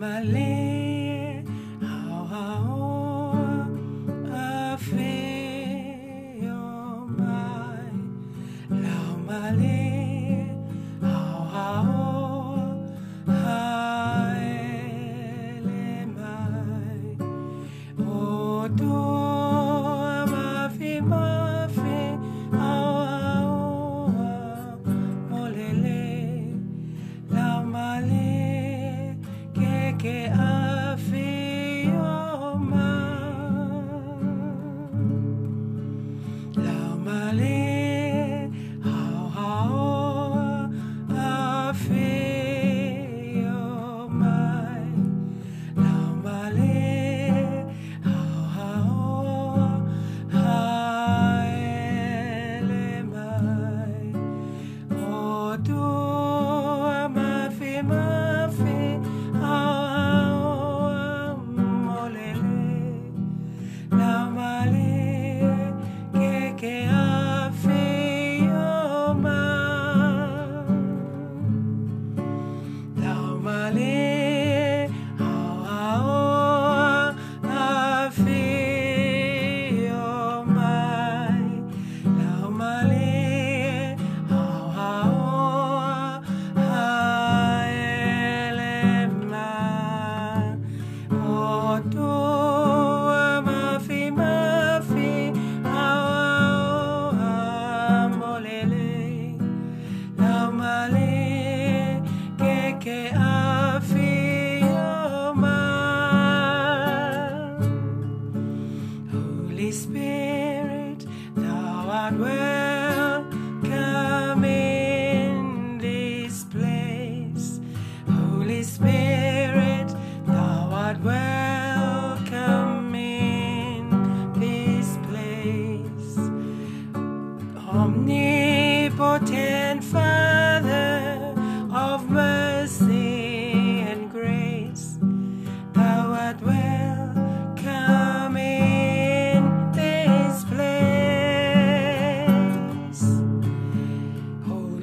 Male,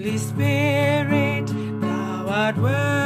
Holy Spirit, thou art welcome